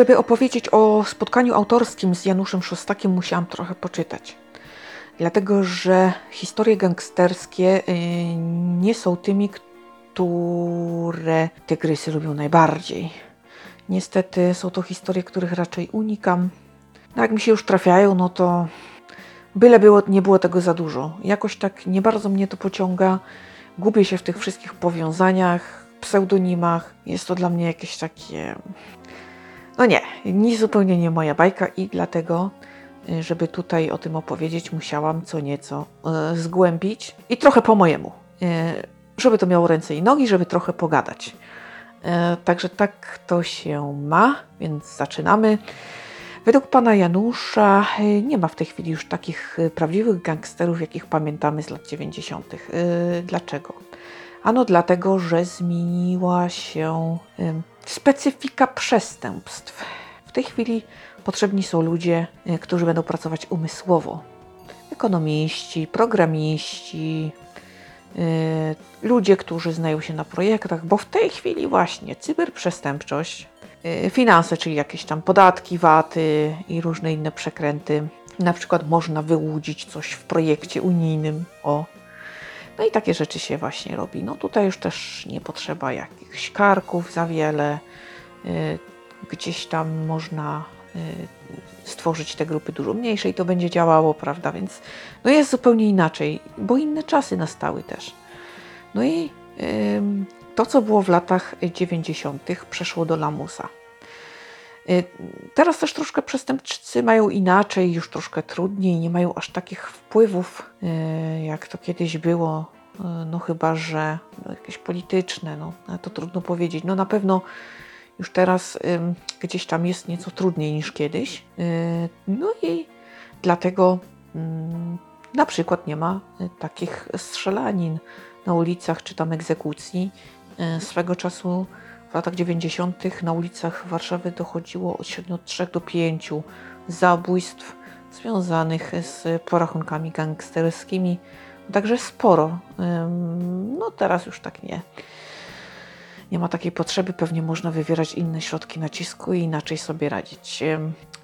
Żeby opowiedzieć o spotkaniu autorskim z Januszem Szostakiem, musiałam trochę poczytać. Dlatego, że historie gangsterskie y, nie są tymi, które tygrysy lubią najbardziej. Niestety są to historie, których raczej unikam. No jak mi się już trafiają, no to byle było, nie było tego za dużo. Jakoś tak nie bardzo mnie to pociąga. Gubię się w tych wszystkich powiązaniach, pseudonimach. Jest to dla mnie jakieś takie. No nie, nic zupełnie nie moja bajka i dlatego, y, żeby tutaj o tym opowiedzieć, musiałam co nieco y, zgłębić i trochę po mojemu. Y, żeby to miało ręce i nogi, żeby trochę pogadać. Także tak to się ma, więc zaczynamy. Według pana Janusza nie ma w tej chwili już takich prawdziwych gangsterów, jakich pamiętamy z lat 90. Dlaczego? Ano dlatego, że zmieniła się specyfika przestępstw. W tej chwili potrzebni są ludzie, e, którzy będą pracować umysłowo. Ekonomiści, programiści, e, ludzie, którzy znają się na projektach, bo w tej chwili właśnie cyberprzestępczość, e, finanse, czyli jakieś tam podatki, waty i różne inne przekręty. Na przykład można wyłudzić coś w projekcie unijnym. O, no i takie rzeczy się właśnie robi. No tutaj już też nie potrzeba jakichś karków za wiele. Y, gdzieś tam można y, stworzyć te grupy dużo mniejsze i to będzie działało, prawda? Więc no jest zupełnie inaczej, bo inne czasy nastały też. No i to, co było w latach 90., przeszło do lamusa. Y, teraz też troszkę przestępcy mają inaczej, już troszkę trudniej, nie mają aż takich wpływów, y, jak to kiedyś było. Y, no chyba, że no, jakieś polityczne, no to trudno powiedzieć. No na pewno już teraz gdzieś tam jest nieco trudniej niż kiedyś. No i dlatego mm, na przykład nie ma takich strzelanin na ulicach czy tam egzekucji. Swego czasu w latach 90. na ulicach Warszawy dochodziło od średnio 3 do 5 zabójstw związanych z porachunkami gangsterskimi. Także sporo. No teraz już tak nie. Nie ma takiej potrzeby, pewnie można wywierać inne środki nacisku i inaczej sobie radzić.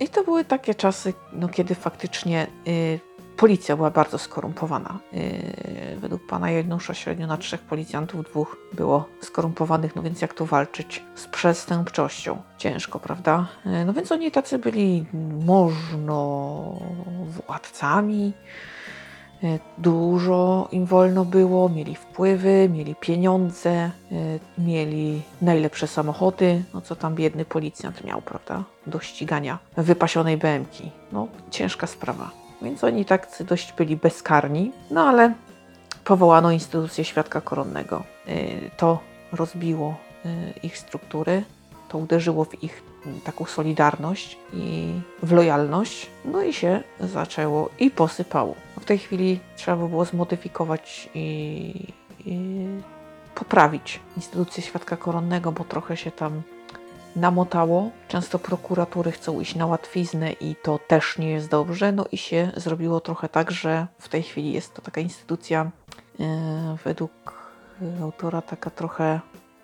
I to były takie czasy, no, kiedy faktycznie y, policja była bardzo skorumpowana. Yy, według pana Janusza średnio na trzech policjantów dwóch było skorumpowanych, no więc jak tu walczyć z przestępczością? Ciężko, prawda? Yy, no więc oni tacy byli można władcami, yy, dużo im wolno było, mieli wpływy, mieli pieniądze, mieli najlepsze samochody, no co tam biedny policjant miał, prawda? Do ścigania wypasionej BMK. No ciężka sprawa. Więc oni tak dość byli bezkarni, no ale powołano instytucję świadka koronnego. Y, to rozbiło y, ich struktury, to uderzyło w ich taką solidarność i w lojalność, no i się zaczęło i posypało. W tej chwili trzeba by było zmodyfikować i, i poprawić instytucję świadka koronnego, bo trochę się tam namotało. Często prokuratury chcą iść na łatwiznę i to też nie jest dobrze. No i się zrobiło trochę tak, że w tej chwili jest to taka instytucja yy, według autora taka trochę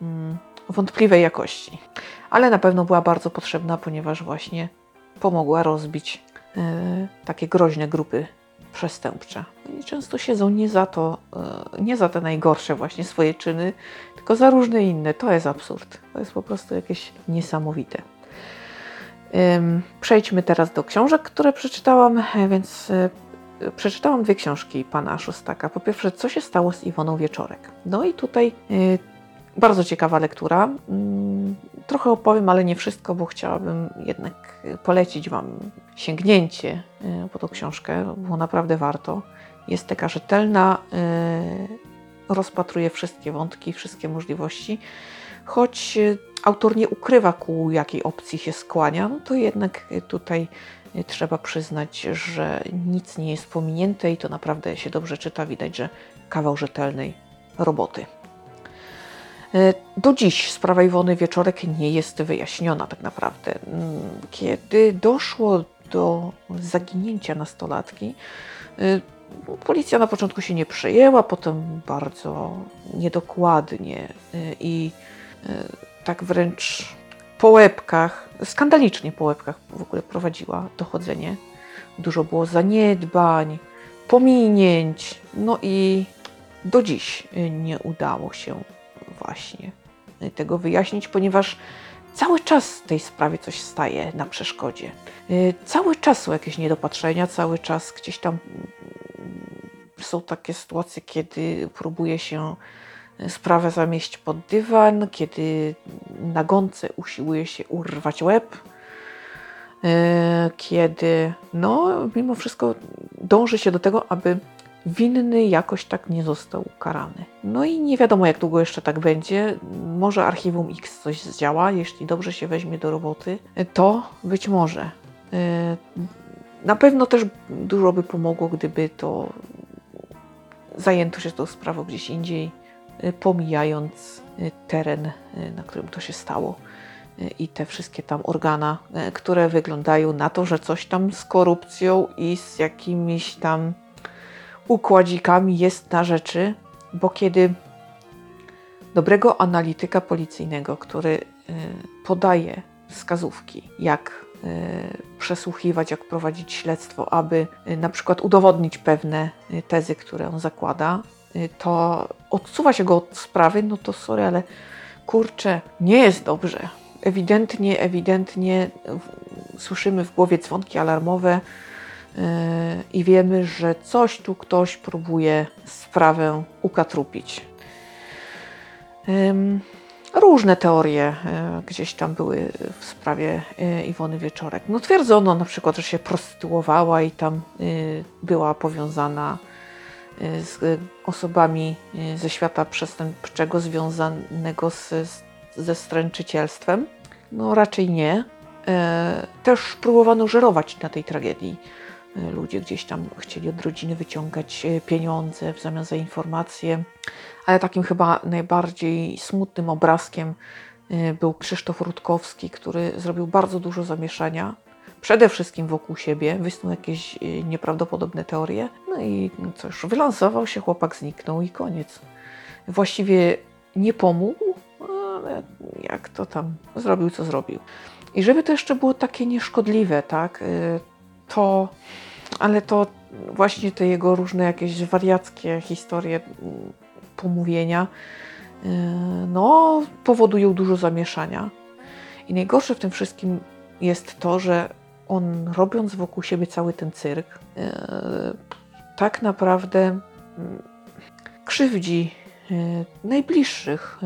yy, wątpliwej jakości. Ale na pewno była bardzo potrzebna, ponieważ właśnie pomogła rozbić yy, takie groźne grupy przestępcze. Oni często siedzą nie za to, e, nie za te najgorsze właśnie swoje czyny, tylko za różne inne. To jest absurd. To jest po prostu jakieś niesamowite. Przejdźmy teraz do książek, które przeczytałam, e, więc e, przeczytałam dwie książki pana Szostaka. Po pierwsze, co się stało z Iwoną Wieczorek. No i tutaj bardzo ciekawa lektura. Mm, trochę opowiem, ale nie wszystko, bo chciałabym jednak polecić Wam sięgnięcie e, po tą książkę, bo naprawdę warto. Jest taka rzetelna, e, rozpatruje wszystkie wątki, wszystkie możliwości. Choć autor nie ukrywa, ku jakiej opcji się skłania, no to jednak tutaj trzeba przyznać, że nic nie jest pominięte i to naprawdę się dobrze czyta. Widać, że kawał rzetelnej roboty. E, do dziś sprawa Iwony Wieczorek nie jest wyjaśniona tak naprawdę. Mm, kiedy doszło do zaginięcia nastolatki, e, policja na początku się nie przejęła, potem bardzo niedokładnie e, i tak wręcz po łebkach skandalicznie po łebkach w ogóle prowadziła dochodzenie. Dużo było zaniedbań, pominięć, no i do dziś nie udało się właśnie tego wyjaśnić, ponieważ cały czas tej sprawie coś staje na przeszkodzie. Cały czas są jakieś niedopatrzenia, cały czas gdzieś tam są takie sytuacje, kiedy próbuje się sprawę zamieść pod dywan, kiedy na gące usiłuje się urwać łeb, e, kiedy no, mimo wszystko dąży się do tego, aby winny jakoś tak nie został ukarany. No i nie wiadomo, jak długo jeszcze tak będzie. Może Archiwum X coś zdziała, jeśli dobrze się weźmie do roboty, to być może. E, na pewno też dużo by pomogło, gdyby to zajęto się tą sprawą gdzieś indziej, y, pomijając y, teren, y, na którym to się stało i te wszystkie tam organa, które wyglądają na to, że coś tam z korupcją i z jakimiś tam układzikami jest na rzeczy, bo kiedy dobrego analityka policyjnego, który podaje wskazówki, jak przesłuchiwać, jak prowadzić śledztwo, aby na przykład udowodnić pewne tezy, które on zakłada, to odsuwa się go od sprawy, no to sorry, ale kurczę, nie jest dobrze. Ewidentnie, ewidentnie słyszymy w głowie dzwonki alarmowe i wiemy, że coś tu ktoś próbuje sprawę ukatrupić. Różne teorie e, gdzieś tam były w sprawie e, Iwony Wieczorek. No twierdzono na przykład, że się prostytuowała i tam e, była powiązana z osobami ze świata przestępczego związanego z, ze stręczycielstwem. No raczej nie. Też próbowano żerować na tej tragedii. Ludzie gdzieś tam chcieli od rodziny wyciągać pieniądze w zamian za informacje ale takim chyba najbardziej smutnym obrazkiem y, był Krzysztof Rutkowski, który zrobił bardzo dużo zamieszania. Przede wszystkim wokół siebie, wysnuł jakieś nieprawdopodobne teorie. No i cóż, wylansował się, chłopak zniknął i koniec. Właściwie nie pomógł, ale jak to tam zrobił, co zrobił. I żeby to jeszcze było takie nieszkodliwe, tak, to, ale to właśnie te jego różne jakieś wariackie historie pomówienia, e, no, powodują dużo zamieszania. I najgorsze w tym wszystkim jest to, że on robiąc wokół siebie cały ten cyrk, e, tak naprawdę krzywdzi e, najbliższych,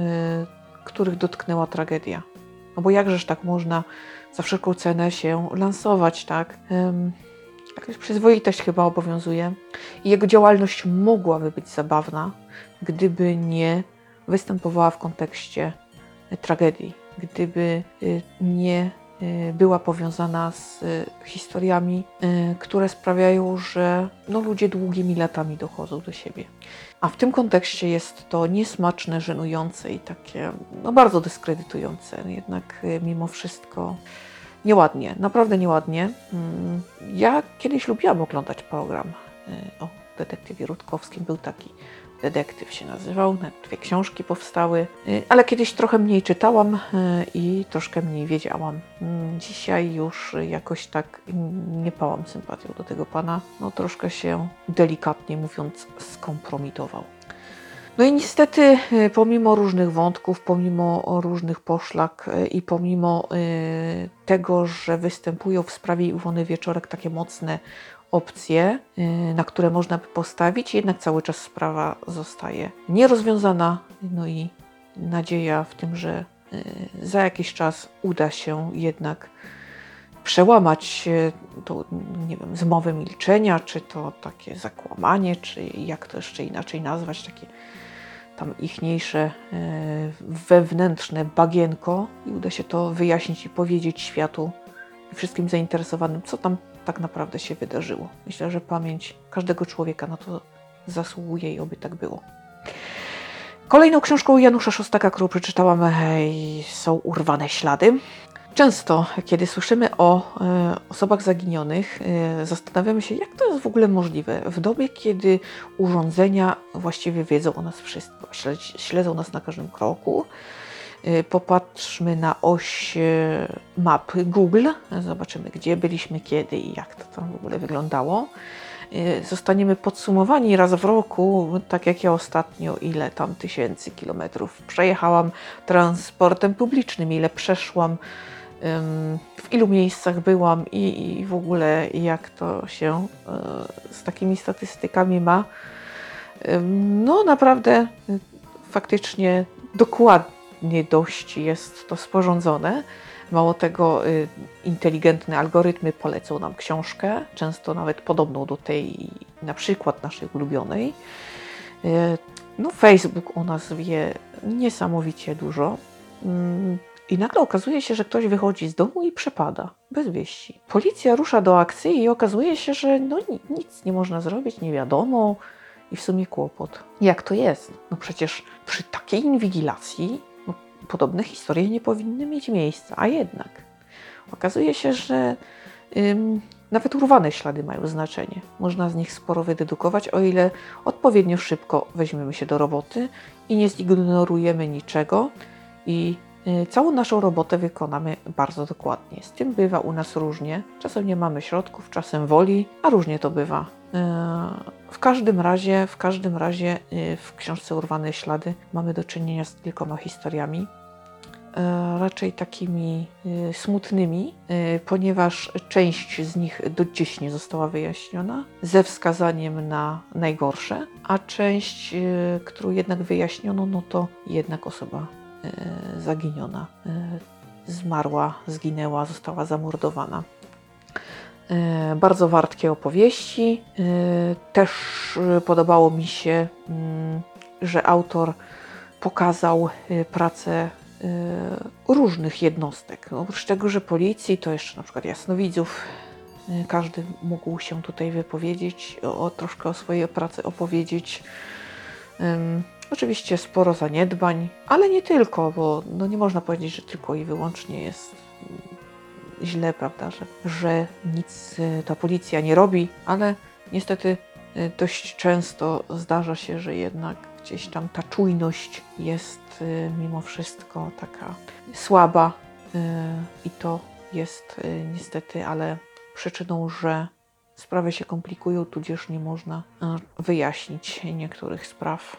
których dotknęła tragedia. No bo jakżeż tak można za wszelką cenę się lansować, tak? Jakaś przyzwoitość chyba obowiązuje. I jego działalność mogłaby być zabawna, gdyby nie występowała w kontekście tragedii, gdyby y, nie y, była powiązana z historiami, które sprawiają, że no, ludzie długimi latami dochodzą do siebie. A w tym kontekście jest to niesmaczne, żenujące i takie no, bardzo dyskredytujące. Jednak mimo wszystko nieładnie, naprawdę nieładnie. Mm, ja kiedyś lubiłam oglądać program o detektywie Rutkowskim. Był taki detektyw się nazywał, dwie książki powstały, y, ale kiedyś trochę mniej czytałam y, i troszkę mniej wiedziałam. Mm, dzisiaj już jakoś tak nie pałam sympatią do tego pana, no troszkę się delikatnie mówiąc skompromitował. No i niestety, y, pomimo różnych wątków, pomimo różnych poszlak i pomimo tego, że występują w sprawie Iwony Wieczorek takie mocne opcje, y, na które można by postawić, jednak cały czas sprawa zostaje nierozwiązana. No i nadzieja w tym, że y, za jakiś czas uda się jednak przełamać to, nie wiem, zmowę milczenia, czy to takie zakłamanie, czy jak to jeszcze inaczej nazwać, takie tam ichniejsze y, wewnętrzne bagienko i uda się to wyjaśnić i powiedzieć światu i wszystkim zainteresowanym, co tam tak naprawdę się wydarzyło. Myślę, że pamięć każdego człowieka na to zasługuje i oby tak było. Kolejną książką Janusza Szostaka, którą przeczytałam, są Urwane Ślady. Często, kiedy słyszymy o e, osobach zaginionych, e, zastanawiamy się, jak to jest w ogóle możliwe w dobie, kiedy urządzenia właściwie wiedzą o nas wszystko, śledzą nas na każdym kroku, Y, Popatrzmy na oś map Google, zobaczymy gdzie byliśmy, kiedy i jak to tam w ogóle wyglądało. Zostaniemy podsumowani raz w roku, tak jak ja ostatnio, ile tam tysięcy kilometrów przejechałam transportem publicznym, ile przeszłam, w ilu miejscach byłam i, i w ogóle jak to się y, z takimi statystykami ma. No naprawdę y, faktycznie dokładnie dość jest to sporządzone. Mało tego, y, inteligentne algorytmy polecą nam książkę, często nawet podobną do tej na przykład naszej ulubionej. Y, No, Facebook o nas wie niesamowicie dużo. I nagle okazuje się, że ktoś wychodzi z domu i przepada, bez wieści. Policja rusza do akcji i okazuje się, że no, ni- nic nie można zrobić, nie wiadomo i w sumie kłopot. Jak to jest? No przecież przy takiej inwigilacji no, podobne historie nie powinny mieć miejsca, a jednak okazuje się, że ym, nawet urwane ślady mają znaczenie. Można z nich sporo wydedukować, o ile odpowiednio szybko weźmiemy się do roboty i nie zignorujemy niczego i całą naszą robotę wykonamy bardzo dokładnie. Z tym bywa u nas różnie. Czasem nie mamy środków, czasem woli, a różnie to bywa. Yy, W każdym razie, w każdym razie yy, w książce Urwane Ślady mamy do czynienia z kilkoma historiami. raczej takimi smutnymi, ponieważ część z nich do dziś nie została wyjaśniona, ze wskazaniem na najgorsze, a część, którą jednak wyjaśniono, no to jednak osoba zaginiona, e, zmarła, zginęła, została zamordowana. E, Bardzo wartkie opowieści. E, Też e, podobało mi się, mm, że autor pokazał e, pracę e, różnych jednostek. Oprócz tego, że policji, to jeszcze na przykład jasnowidzów. E, Każdy mógł się tutaj wypowiedzieć, o troszkę o swojej pracy opowiedzieć. Oczywiście sporo zaniedbań, ale nie tylko, bo no nie można powiedzieć, że tylko i wyłącznie jest źle, prawda, że, że nic e, ta policja nie robi, ale niestety e, dość często zdarza się, że jednak gdzieś tam ta czujność jest e, mimo wszystko taka słaba i to jest niestety, ale przyczyną, że sprawy się komplikują, tudzież nie można wyjaśnić niektórych spraw.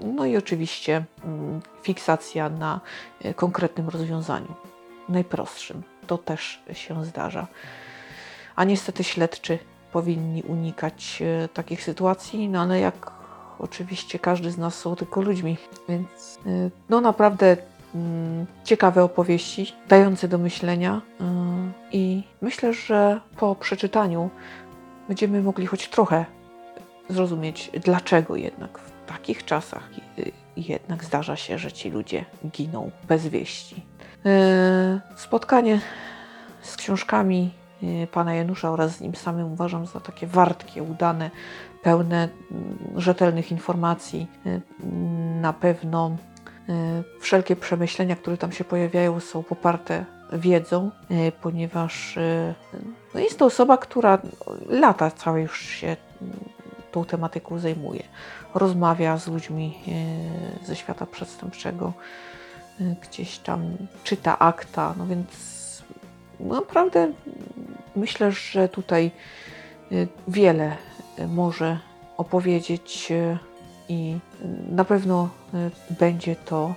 No i oczywiście mm, fiksacja na e, konkretnym rozwiązaniu, najprostszym. To też się zdarza. A niestety śledczy powinni unikać e, takich sytuacji, no ale jak oczywiście każdy z nas są tylko ludźmi, więc e, no naprawdę mm, ciekawe opowieści, dające do myślenia i myślę, że po przeczytaniu będziemy mogli choć trochę zrozumieć, dlaczego jednak takich czasach y, jednak zdarza się, że ci ludzie giną bez wieści. E, Spotkanie z książkami e, pana Janusza oraz z nim samym uważam za takie wartkie, udane, pełne mm, rzetelnych informacji. E, Na pewno wszelkie przemyślenia, które tam się pojawiają, są poparte wiedzą, ponieważ no jest to osoba, która lata całe już się mm, tą tematyką zajmuje. Rozmawia z ludźmi e, ze świata przestępczego, e, gdzieś tam czyta akta, no więc naprawdę myślę, że tutaj e, wiele może opowiedzieć i na pewno będzie to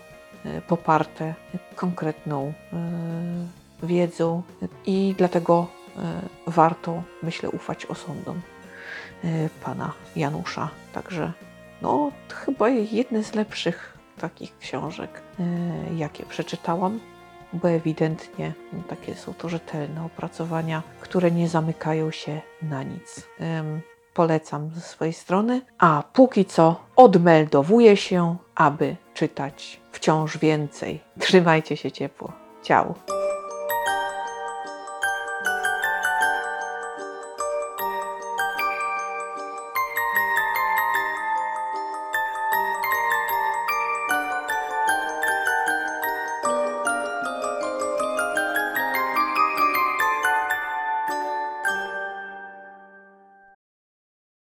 poparte konkretną wiedzą i dlatego warto, myślę, ufać osądom pana Janusza. Także no, chyba jedne z lepszych takich książek, e, jakie przeczytałam, bo ewidentnie takie są to rzetelne opracowania, które nie zamykają się na nic. Polecam ze swojej strony, a póki co odmeldowuję się, aby czytać wciąż więcej. Trzymajcie się ciepło. Ciao.